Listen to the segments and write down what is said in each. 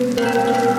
Música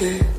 Música